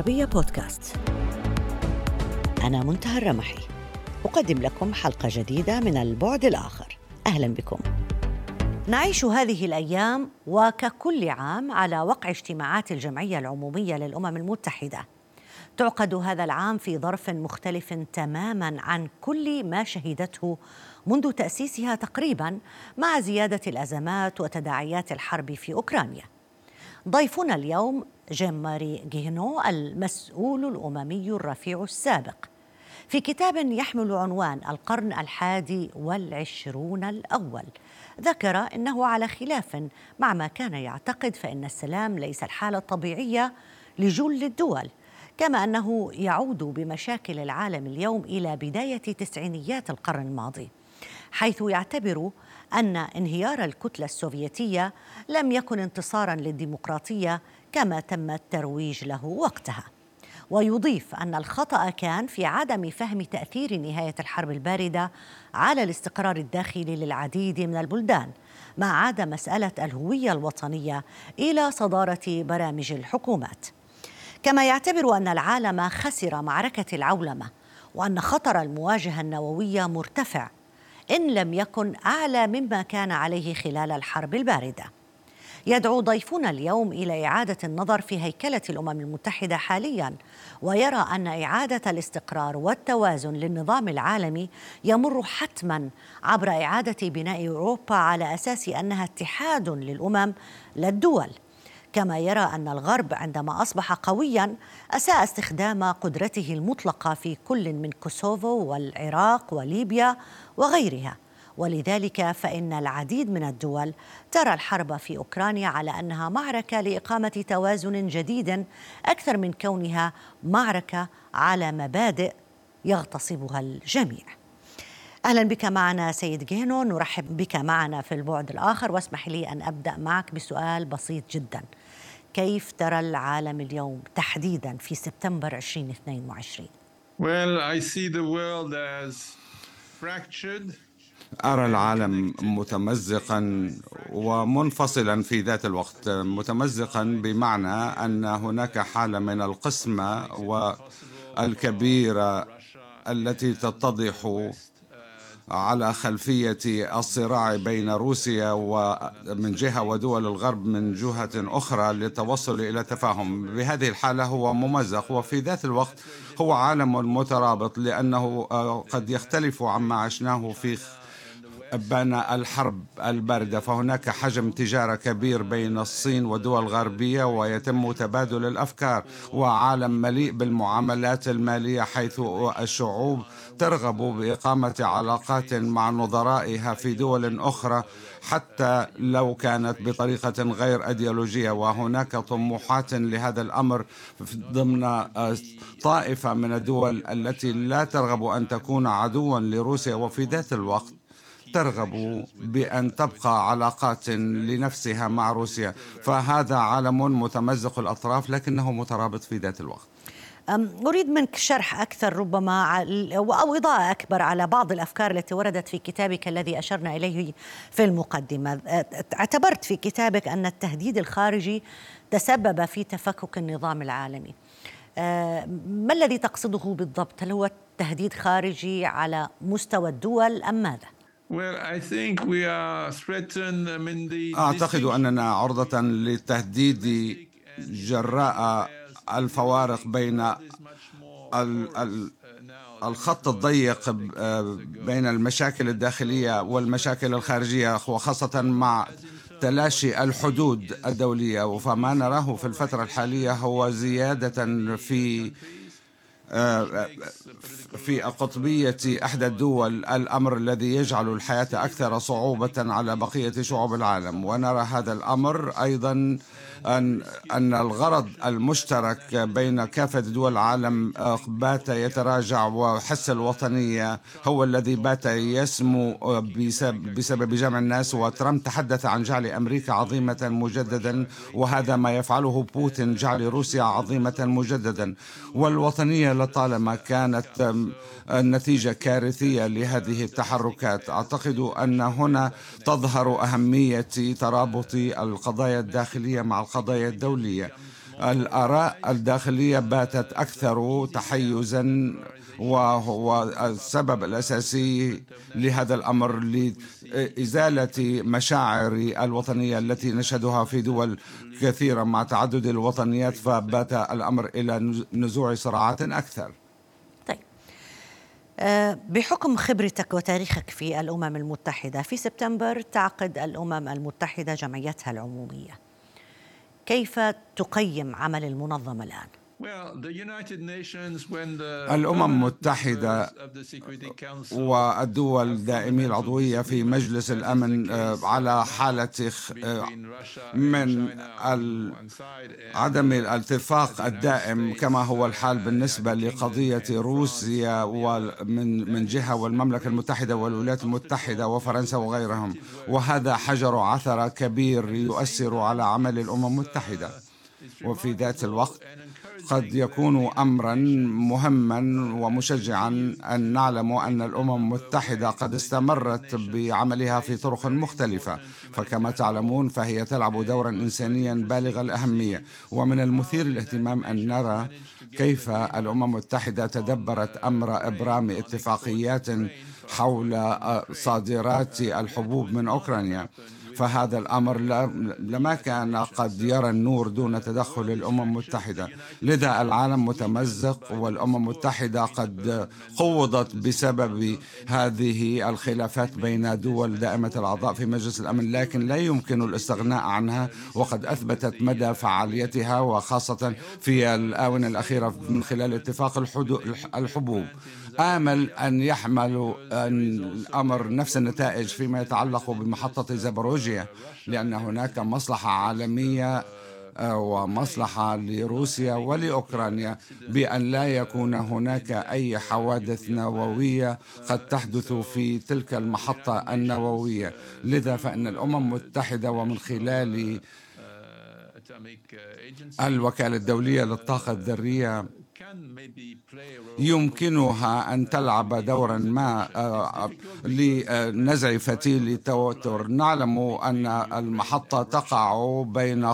العربية بودكاست. أنا منتهى الرمحي. أقدم لكم حلقة جديدة من البعد الآخر. أهلا بكم. نعيش هذه الأيام وككل عام على وقع اجتماعات الجمعية العمومية للأمم المتحدة. تعقد هذا العام في ظرف مختلف تماما عن كل ما شهدته منذ تأسيسها تقريبا مع زيادة الأزمات وتداعيات الحرب في أوكرانيا. ضيفنا اليوم جيم ماري جينو المسؤول الأممي الرفيع السابق. في كتاب يحمل عنوان القرن الحادي والعشرون الأول. ذكر أنه على خلاف مع ما كان يعتقد فإن السلام ليس الحالة الطبيعية لجل الدول كما أنه يعود بمشاكل العالم اليوم إلى بداية تسعينيات القرن الماضي حيث يعتبر أن انهيار الكتلة السوفيتية لم يكن انتصارا للديمقراطية كما تم الترويج له وقتها. ويضيف أن الخطأ كان في عدم فهم تأثير نهاية الحرب الباردة على الاستقرار الداخلي للعديد من البلدان ما عاد مسألة الهوية الوطنية إلى صدارة برامج الحكومات. كما يعتبر أن العالم خسر معركة العولمة وأن خطر المواجهة النووية مرتفع. إن لم يكن أعلى مما كان عليه خلال الحرب الباردة. يدعو ضيفنا اليوم إلى إعادة النظر في هيكلة الأمم المتحدة حاليا ويرى أن إعادة الاستقرار والتوازن للنظام العالمي يمر حتما عبر إعادة بناء أوروبا على أساس أنها اتحاد للأمم لا الدول كما يرى أن الغرب عندما أصبح قويا أساء استخدام قدرته المطلقة في كل من كوسوفو والعراق وليبيا وغيرها. ولذلك فإن العديد من الدول ترى الحرب في أوكرانيا على أنها معركة لإقامة توازن جديد أكثر من كونها معركة على مبادئ يغتصبها الجميع. أهلا بك معنا سيد جينو نرحب بك معنا في البعد الآخر واسمح لي أن أبدأ معك بسؤال بسيط جدا. كيف ترى العالم اليوم تحديدا في سبتمبر 2022 Well, I see the world as fractured. أرى العالم متمزقا ومنفصلا في ذات الوقت متمزقا بمعنى أن هناك حالة من القسمة والكبيرة التي تتضح على خلفية الصراع بين روسيا ومن جهة ودول الغرب من جهة أخرى للتوصل إلى تفاهم. بهذه الحالة هو ممزق وفي ذات الوقت هو عالم مترابط لأنه قد يختلف عما عشناه في بين الحرب الباردة فهناك حجم تجارة كبير بين الصين ودول غربية ويتم تبادل الأفكار وعالم مليء بالمعاملات المالية حيث الشعوب ترغب بإقامة علاقات مع نظرائها في دول أخرى حتى لو كانت بطريقة غير أيديولوجية. وهناك طموحات لهذا الأمر ضمن طائفة من الدول التي لا ترغب أن تكون عدوا لروسيا وفي ذات الوقت ترغب بأن تبقى علاقات لنفسها مع روسيا فهذا عالم متمزق الأطراف لكنه مترابط في ذات الوقت أريد منك شرح أكثر ربما أو إضاءة أكبر على بعض الأفكار التي وردت في كتابك الذي أشرنا إليه في المقدمة اعتبرت في كتابك أن التهديد الخارجي تسبب في تفكك النظام العالمي ما الذي تقصده بالضبط؟ هل هو تهديد خارجي على مستوى الدول أم ماذا؟ أعتقد أننا عرضة للتهديد جراء الفوارق بين الخط الضيق بين المشاكل الداخلية والمشاكل الخارجية وخاصة مع تلاشي الحدود الدولية. فما نراه في الفترة الحالية هو زيادة في في قطبية إحدى الدول الأمر الذي يجعل الحياة أكثر صعوبة على بقية شعوب العالم. ونرى هذا الأمر أيضا أن أن الغرض المشترك بين كافة دول العالم بات يتراجع وحس الوطنية هو الذي بات يسمو بسبب جمع الناس. وترامب تحدث عن جعل أمريكا عظيمة مجددا وهذا ما يفعله بوتين جعل روسيا عظيمة مجددا. والوطنية لطالما كانت نتيجة كارثية لهذه التحركات. أعتقد أن هنا تظهر أهمية ترابط القضايا الداخلية مع القضايا الدولية. الآراء الداخلية باتت أكثر تحيزا وهو السبب الأساسي لهذا الأمر لإزالة مشاعر الوطنية التي نشهدها في دول كثيرة مع تعدد الوطنيات فبات الأمر إلى نزوع صراعات أكثر. طيب. آه، بحكم خبرتك وتاريخك في الأمم المتحدة في سبتمبر تعقد الأمم المتحدة جمعيتها العمومية. كيف تقيم عمل المنظمة الآن؟ الأمم المتحدة والدول دائمي العضوية في مجلس الأمن آه، على حالة آه، من عدم الاتفاق الدائم كما هو الحال بالنسبة لقضية روسيا ومن من جهة والمملكة المتحدة والولايات المتحدة وفرنسا وغيرهم. وهذا حجر عثرة كبير يؤثر على عمل الأمم المتحدة. وفي ذات الوقت قد يكون امرا مهما ومشجعا أن نعلم أن الأمم المتحدة قد استمرت بعملها في طرق مختلفة. فكما تعلمون فهي تلعب دورا انسانيا بالغ الأهمية. ومن المثير الاهتمام أن نرى كيف الأمم المتحدة تدبرت أمر إبرام اتفاقيات حول صادرات الحبوب من أوكرانيا. فهذا الأمر لما كان قد يرى النور دون تدخل الأمم المتحدة. لذا العالم متمزق والأمم المتحدة قد قوضت بسبب هذه الخلافات بين دول دائمة الأعضاء في مجلس الأمن لكن لا يمكن الاستغناء عنها وقد أثبتت مدى فعاليتها وخاصة في الآونة الأخيرة من خلال اتفاق الحبوب. آمل أن يحملوا الأمر نفس النتائج فيما يتعلق بمحطة زابروجيا لأن هناك مصلحة عالمية آه، ومصلحة لروسيا ولأوكرانيا بأن لا يكون هناك أي حوادث نووية قد تحدث في تلك المحطة النووية. لذا فإن الأمم المتحدة ومن خلال الوكالة الدولية للطاقة الذرية يمكنها أن تلعب دورا ما آه، لنزع فتيل التوتر نعلم أن المحطة تقع بين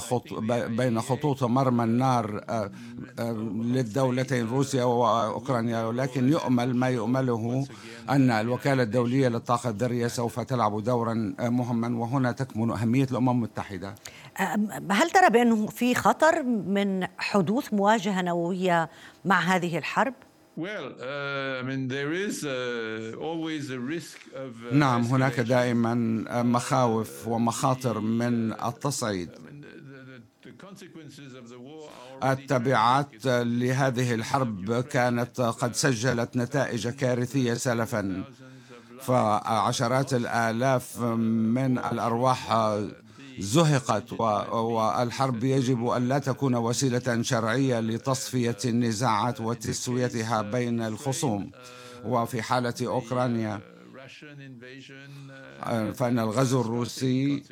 بين خطوط مرمى النار آه، آه، للدولتين روسيا وأوكرانيا. ولكن يؤمل ما يؤمله أن الوكالة الدولية للطاقة الذرية سوف تلعب دورا مهما. وهنا تكمن أهمية الأمم المتحدة. هل ترى بأنه في خطر من حدوث مواجهة نووية مع هذه الحرب؟ Uh, uh, نعم هناك دائما مخاوف ومخاطر من التصعيد. التبعات لهذه الحرب كانت قد سجلت نتائج كارثية سلفا. فعشرات الآلاف من الأرواح زهقت والحرب يجب أن لا تكون وسيلة شرعية لتصفية النزاعات وتسويتها بين الخصوم. وفي حالة أوكرانيا فإن الغزو الروسي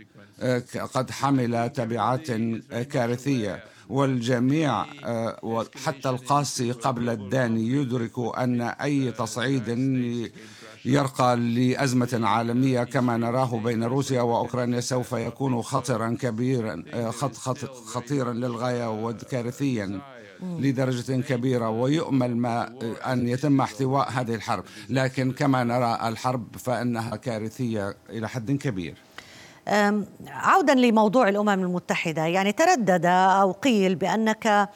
قد حمل تبعات كارثية. والجميع حتى القاسي قبل الداني يدرك أن أي تصعيد يرقى لأزمة عالمية كما نراه بين روسيا وأوكرانيا سوف يكون خطرا كبيرا خط خط خطيرا للغاية وكارثيا لدرجة كبيرة ويؤمل ما أن يتم احتواء هذه الحرب. لكن كما نرى الحرب فإنها كارثية إلى حد كبير. عودا لموضوع الأمم المتحدة. يعني تردد أو قيل بأنك آه،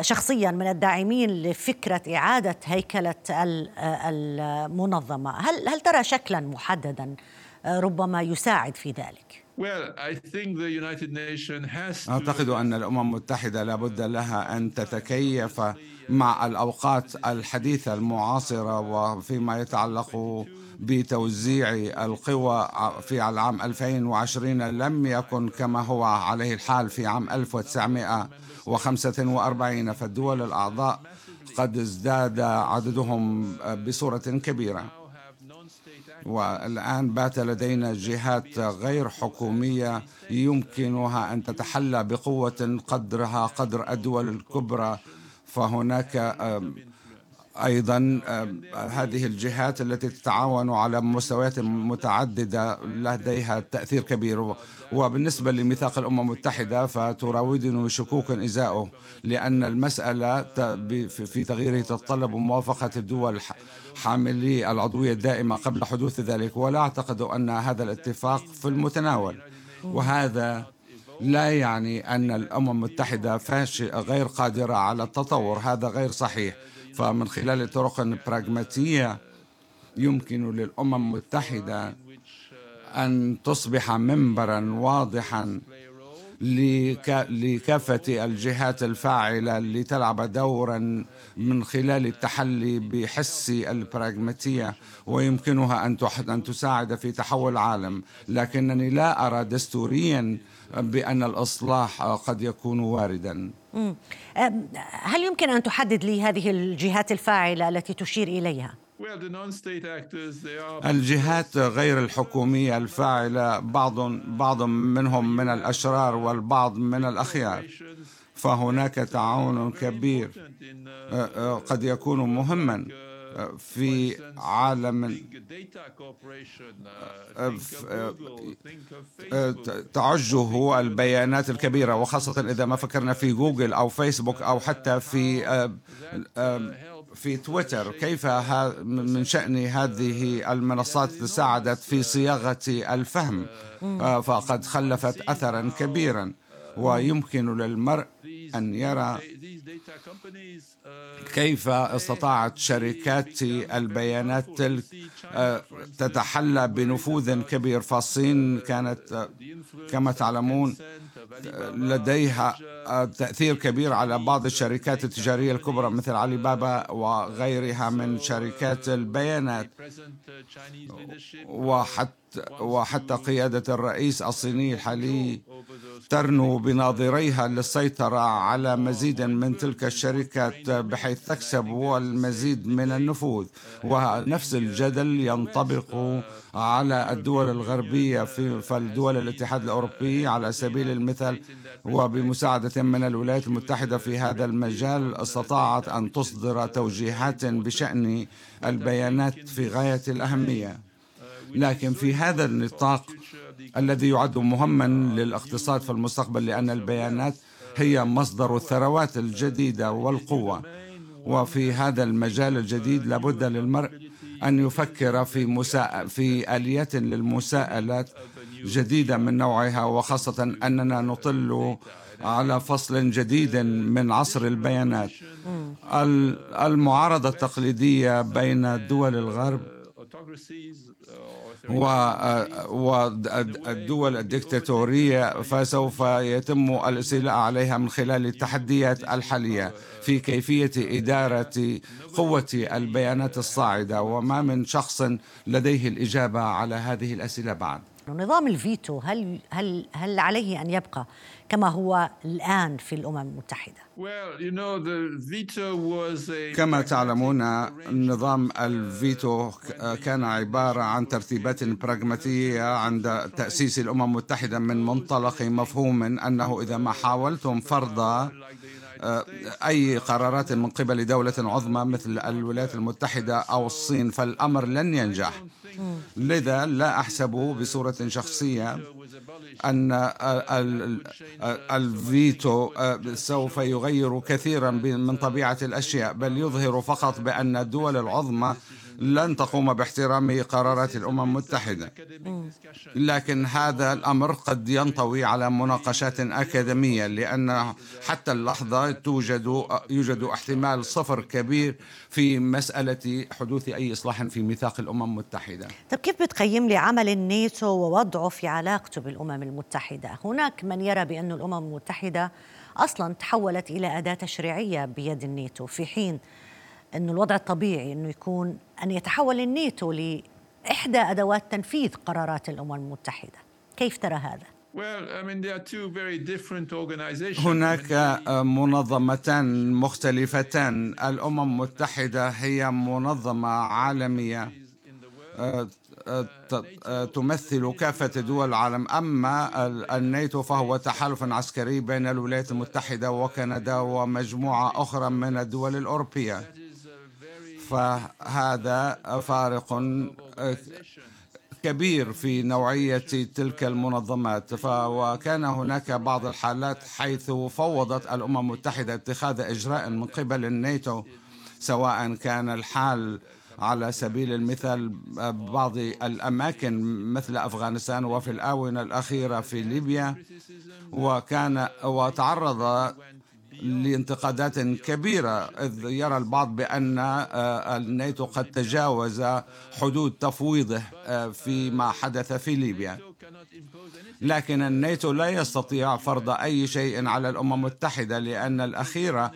شخصيا من الداعمين لفكرة إعادة هيكلة آه، المنظمة، هل هل ترى شكلا محددا؟ آه، ربما يساعد في ذلك؟ أعتقد أن الأمم المتحدة لابد لها أن تتكيف مع الأوقات الحديثة المعاصرة وفيما يتعلق بتوزيع القوى في العام 2020 لم يكن كما هو عليه الحال في عام 1900 وخمسة فالدول الأعضاء قد ازداد عددهم بصورة كبيرة. والآن بات لدينا جهات غير حكومية يمكنها أن تتحلى بقوة قدرها قدر الدول الكبرى فهناك أيضا هذه الجهات التي تتعاون على مستويات متعددة لديها تأثير كبير. وبالنسبة لميثاق الأمم المتحدة فتراودني شكوك إزاؤه لأن المسألة في تغييره تتطلب موافقة الدول حاملي العضوية الدائمة قبل حدوث ذلك. ولا أعتقد أن هذا الاتفاق في المتناول. وهذا لا يعني أن الأمم المتحدة فاشله غير قادرة على التطور. هذا غير صحيح. فمن خلال طرق براغماتية يمكن للأمم المتحدة أن تصبح منبرا واضحا لكافة الجهات الفاعلة لتلعب دورا من خلال التحلي بحس البراغماتية ويمكنها أن تساعد في تحول العالم. لكنني لا أرى دستوريا بأن الإصلاح قد يكون واردا. هل يمكن أن تحدد لي هذه الجهات الفاعلة التي تشير إليها؟ الجهات غير الحكومية الفاعلة بعض بعض منهم من الأشرار والبعض من الأخيار. فهناك تعاون كبير قد يكون مهما. في عالم تعجه البيانات الكبيرة وخاصة إذا ما فكرنا في جوجل أو فيسبوك أو حتى في في تويتر كيف من شأن هذه المنصات ساعدت في صياغة الفهم؟ فقد خلفت أثرا كبيرا ويمكن للمرء أن يرى كيف استطاعت شركات البيانات تلك آه، تتحلى بنفوذ كبير. فالصين كانت آه، كما تعلمون لديها آه، تأثير كبير على بعض الشركات التجارية الكبرى مثل علي بابا وغيرها من شركات البيانات. وحتى وحتى قيادة الرئيس الصيني الحالي ترنو بناظريها للسيطرة على مزيد من تلك الشركات بحيث تكسب المزيد من النفوذ ونفس الجدل ينطبق على الدول الغربية في فالدول الاتحاد الأوروبي على سبيل المثال وبمساعدة من الولايات المتحدة في هذا المجال استطاعت أن تصدر توجيهات بشأن البيانات في غاية الأهمية. لكن في هذا النطاق الذي يعد مهما للاقتصاد في المستقبل لأن البيانات هي مصدر الثروات الجديدة والقوة. وفي هذا المجال الجديد لابد للمرء أن يفكر في في آليات للمساءلات جديدة من نوعها وخاصة أننا نطل على فصل جديد من عصر البيانات. المعارضة التقليدية بين دول الغرب والدول الدكتاتورية فسوف يتم الاستيلاء عليها من خلال التحديات الحالية في كيفية إدارة قوة البيانات الصاعدة وما من شخص لديه الإجابة على هذه الأسئلة بعد. نظام الفيتو هل هل هل عليه أن يبقى كما هو الآن في الأمم المتحدة؟ كما تعلمون نظام الفيتو كان عبارة عن ترتيبات براغماتية عند تأسيس الأمم المتحدة من منطلق مفهوم أنه إذا ما حاولتم فرض أي قرارات من قبل دولة عظمى مثل الولايات المتحدة أو الصين فالأمر لن ينجح. لذا لا أحسب بصورة شخصية أن الفيتو آه، سوف يغير كثيرا من طبيعة الأشياء بل يظهر فقط بأن الدول العظمى لن تقوم باحترام قرارات الأمم المتحدة. لكن هذا الأمر قد ينطوي على مناقشات أكاديمية لأن حتى اللحظة توجد يوجد احتمال صفر كبير في مسألة حدوث أي إصلاح في ميثاق الأمم المتحدة. طيب كيف بتقيم لي عمل الناتو ووضعه في علاقته بالأمم المتحدة؟ هناك من يرى بأن الأمم المتحدة أصلا تحولت إلى أداة تشريعيه بيد الناتو. في حين إنه الوضع الطبيعي إنه يكون أن يتحول الناتو لإحدى أدوات تنفيذ قرارات الأمم المتحدة. كيف ترى هذا؟ هناك منظمتان مختلفتان. الأمم المتحدة هي منظمة عالمية آه، آه، آه، تمثل كافة دول العالم. أما الناتو فهو تحالف عسكري بين الولايات المتحدة وكندا ومجموعة أخرى من الدول الأوروبية. فهذا فارق كبير في نوعية تلك المنظمات. وكان هناك بعض الحالات حيث فوضت الأمم المتحدة اتخاذ إجراء من قبل الناتو سواء كان الحال على سبيل المثال بعض الأماكن مثل أفغانستان وفي الآونة الأخيرة في ليبيا وكان وتعرض لانتقادات كبيرة إذ يرى البعض بأن آه، الناتو قد تجاوز حدود تفويضه آه، فيما حدث في ليبيا. لكن الناتو لا يستطيع فرض أي شيء على الأمم المتحدة لأن الأخيرة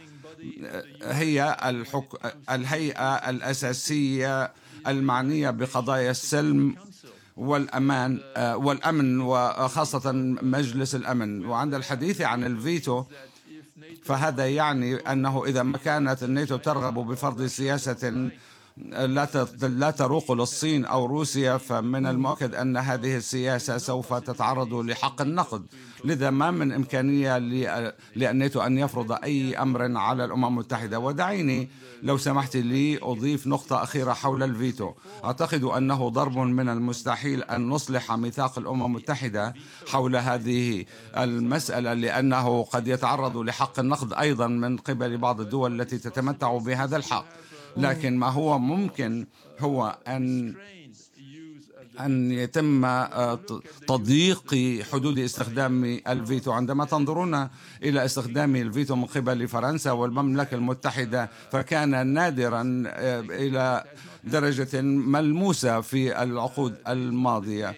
آه، هي الحك... الهيئة الأساسية المعنية بقضايا السلم والأمان والأمن وخاصة مجلس الأمن. وعند الحديث عن الفيتو فهذا يعني أنه إذا ما كانت الناتو ترغب بفرض سياسة لا لا تروق للصين أو روسيا فمن المؤكد أن هذه السياسة سوف تتعرض لحق النقد. لذا ما من إمكانية للناتو أن يفرض أي أمر على الأمم المتحدة. ودعيني لو سمحت لي أضيف نقطة أخيرة حول الفيتو. أعتقد أنه ضرب من المستحيل أن نصلح ميثاق الأمم المتحدة حول هذه المسألة لأنه قد يتعرض لحق النقض أيضا من قبل بعض الدول التي تتمتع بهذا الحق. لكن ما هو ممكن هو أن أن يتم آه، تضييق حدود استخدام الفيتو. عندما تنظرون إلى استخدام الفيتو من قبل فرنسا والمملكة المتحدة فكان نادرا آه، إلى درجة ملموسة في العقود الماضية.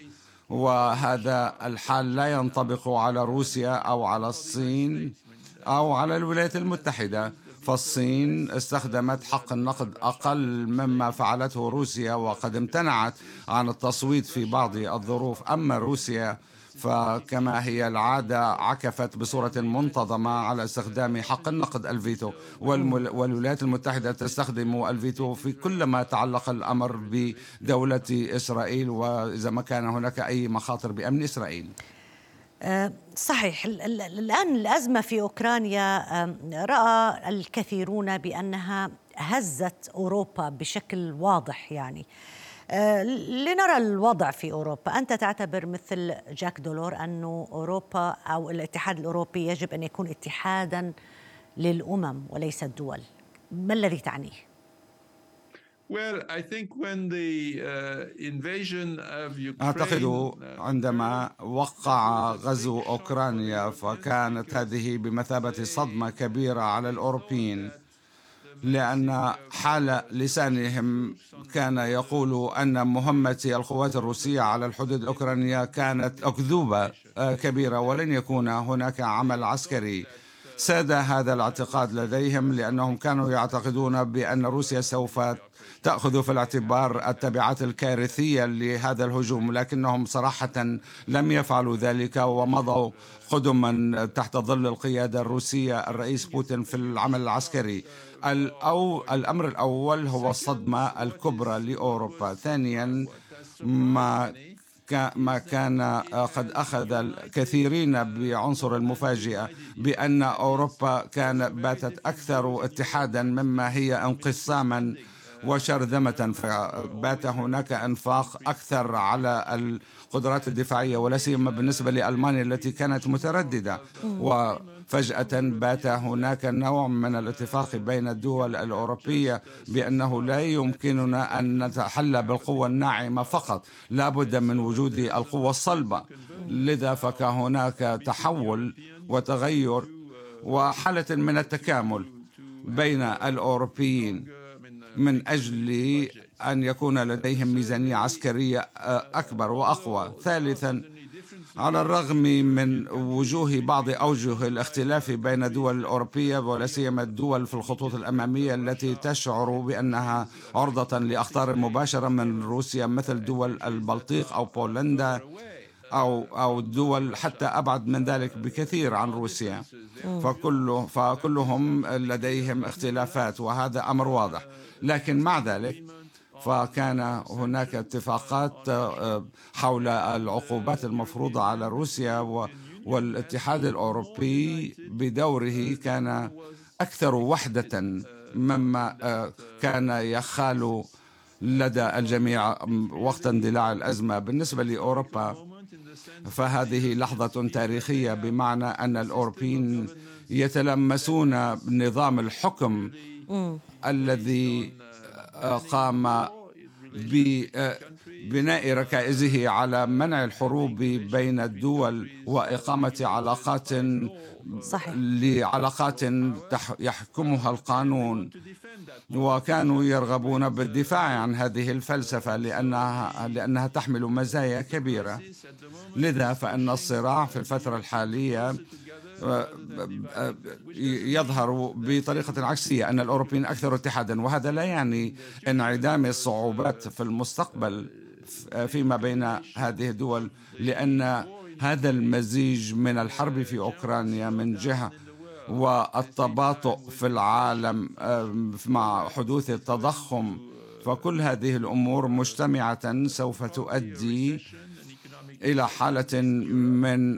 وهذا الحال لا ينطبق على روسيا أو على الصين أو على الولايات المتحدة. فالصين استخدمت حق النقد أقل مما فعلته روسيا وقد امتنعت عن التصويت في بعض الظروف. أما روسيا فكما هي العادة عكفت بصورة منتظمة على استخدام حق النقد الفيتو. والولايات المتحدة تستخدم الفيتو في كل ما تعلق الأمر بدولة إسرائيل وإذا ما كان هناك أي مخاطر بأمن إسرائيل. صحيح الآن الأزمة في أوكرانيا رأى الكثيرون بأنها هزت أوروبا بشكل واضح يعني. آه، لنرى الوضع في أوروبا. أنت تعتبر مثل جاك دولور أن أوروبا أو الاتحاد الأوروبي يجب أن يكون اتحادا للأمم وليس الدول. ما الذي تعنيه؟ Well, I think when the uh, invasion of Ukraine أعتقد uh, عندما وقع غزو أوكرانيا فكانت هذه بمثابة صدمة كبيرة على الأوروبيين لأن حال لسانهم كان يقول أن مهمة القوات الروسية على الحدود الأوكرانية كانت أكذوبة آه، كبيرة ولن يكون هناك عمل عسكري. ساد هذا الاعتقاد لديهم لأنهم كانوا يعتقدون بأن روسيا سوف تأخذ في الاعتبار التبعات الكارثية لهذا الهجوم لكنهم صراحة لم يفعلوا ذلك ومضوا قدما تحت ظل القيادة الروسية الرئيس بوتين في العمل العسكري. الأو الأمر الأول هو الصدمة الكبرى لأوروبا. ثانيا ما ما كان قد أخذ الكثيرين بعنصر المفاجئة بأن أوروبا كان باتت أكثر اتحادا مما هي انقساما وشرذمة فبات هناك أنفاق أكثر على القدرات الدفاعية ولا سيما بالنسبة لألمانيا التي كانت مترددة. وفجأة بات هناك نوع من الاتفاق بين الدول الأوروبية بأنه لا يمكننا أن نتحلى بالقوة الناعمة فقط. لا بد من وجود القوة الصلبة. لذا فكهناك تحول وتغير وحالة من التكامل بين الأوروبيين من أجل أن يكون لديهم ميزانية عسكرية أكبر وأقوى. ثالثا على الرغم من وجوه بعض أوجه الاختلاف بين الدول الأوروبية ولا سيما الدول في الخطوط الأمامية التي تشعر بأنها عرضة لأخطار مباشرة من روسيا مثل دول البلطيق أو بولندا أو أو دول حتى أبعد من ذلك بكثير عن روسيا. فكل فكلهم لديهم اختلافات وهذا أمر واضح. لكن مع ذلك فكان هناك اتفاقات آه، حول العقوبات المفروضة على روسيا والاتحاد الأوروبي بدوره كان أكثر وحدة مما كان يخال لدى الجميع وقت اندلاع الأزمة. بالنسبة لأوروبا فهذه لحظة تاريخية بمعنى أن الأوروبيين يتلمسون نظام الحكم الذي قام ببناء ركائزه على منع الحروب بين الدول وإقامة علاقات صحيح. لعلاقات يحكمها القانون وكانوا يرغبون بالدفاع عن هذه الفلسفة لانها لأنها تحمل مزايا كبيرة لذا فإن الصراع في الفترة الحالية يظهر بطريقة عكسية أن الأوروبيين أكثر اتحادا وهذا لا يعني انعدام الصعوبات في المستقبل فيما بين هذه الدول لأن هذا المزيج من الحرب في أوكرانيا من جهة والتباطؤ في العالم مع حدوث التضخم. فكل هذه الأمور مجتمعة سوف تؤدي إلى حالة من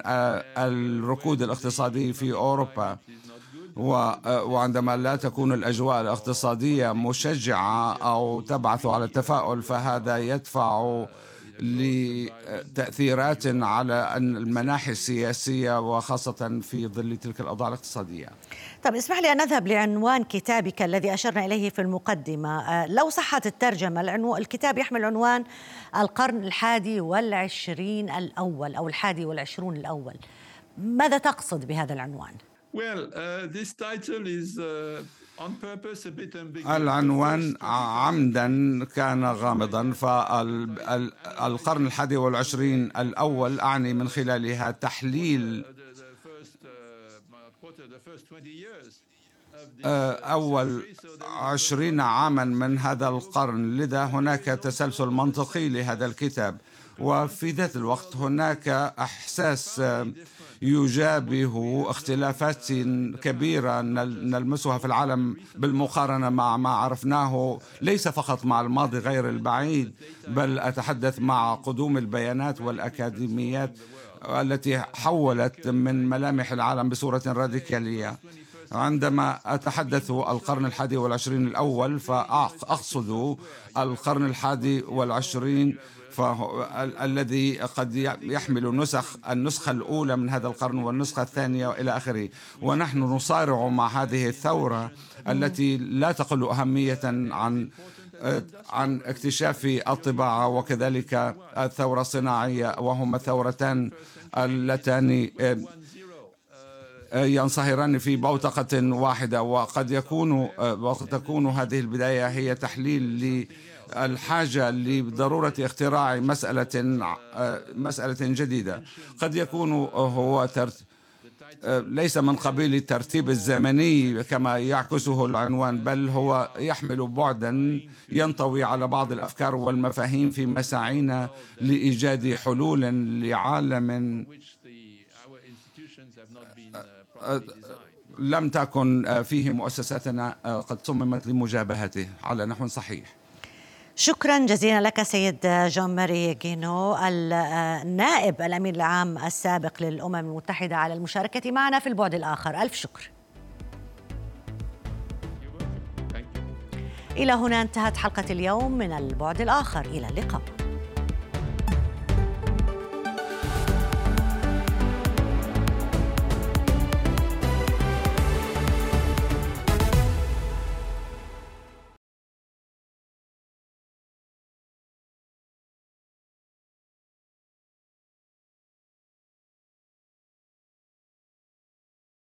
الركود الاقتصادي في أوروبا. وعندما لا تكون الأجواء الاقتصادية مشجعة أو تبعث على التفاؤل فهذا يدفع لتأثيرات على المناحي السياسية وخاصة في ظل تلك الأوضاع الاقتصادية. طب اسمح لي أن أذهب لعنوان كتابك الذي أشرنا إليه في المقدمة. آه، لو صحت الترجمة الكتاب يحمل عنوان القرن الحادي والعشرين الأول أو الحادي والعشرون الأول. ماذا تقصد بهذا العنوان؟ Well, uh, this title is uh, العنوان عمدا كان غامضا فالقرن الحادي والعشرين الأول أعني من خلالها تحليل أول عشرين عاما من هذا القرن. لذا هناك تسلسل منطقي لهذا الكتاب. وفي ذات الوقت هناك أحساس يجابه اختلافات كبيرة نلمسها في العالم بالمقارنة مع ما عرفناه. ليس فقط مع الماضي غير البعيد بل أتحدث مع قدوم البيانات والأكاديميات التي حولت من ملامح العالم بصورة راديكالية. عندما أتحدث القرن الحادي والعشرين الأول فأقصد القرن الحادي والعشرين الذي قد يحمل نسخ النسخة الأولى من هذا القرن والنسخة الثانية إلى آخره. ونحن نصارع مع هذه الثورة التي لا تقل أهمية عن عن اكتشاف الطباعة وكذلك الثورة الصناعية وهما ثورتان اللتان ينصهران في بوتقة واحدة وقد يكون وقد تكون هذه البداية هي تحليل الحاجة لضرورة اختراع مسألة مسألة جديدة. قد يكون هو ترت ليس من قبيل الترتيب الزمني كما يعكسه العنوان بل هو يحمل بعدا ينطوي على بعض الأفكار والمفاهيم في مساعينا لإيجاد حلول لعالم لم تكن فيه مؤسساتنا قد صممت لمجابهته. على نحو صحيح. شكرا جزيلا لك سيد جون ماري جينو النائب الامين العام السابق للأمم المتحدة على المشاركة معنا في البعد الآخر. ألف شكر. إلى هنا انتهت حلقة اليوم من البعد الآخر. إلى اللقاء.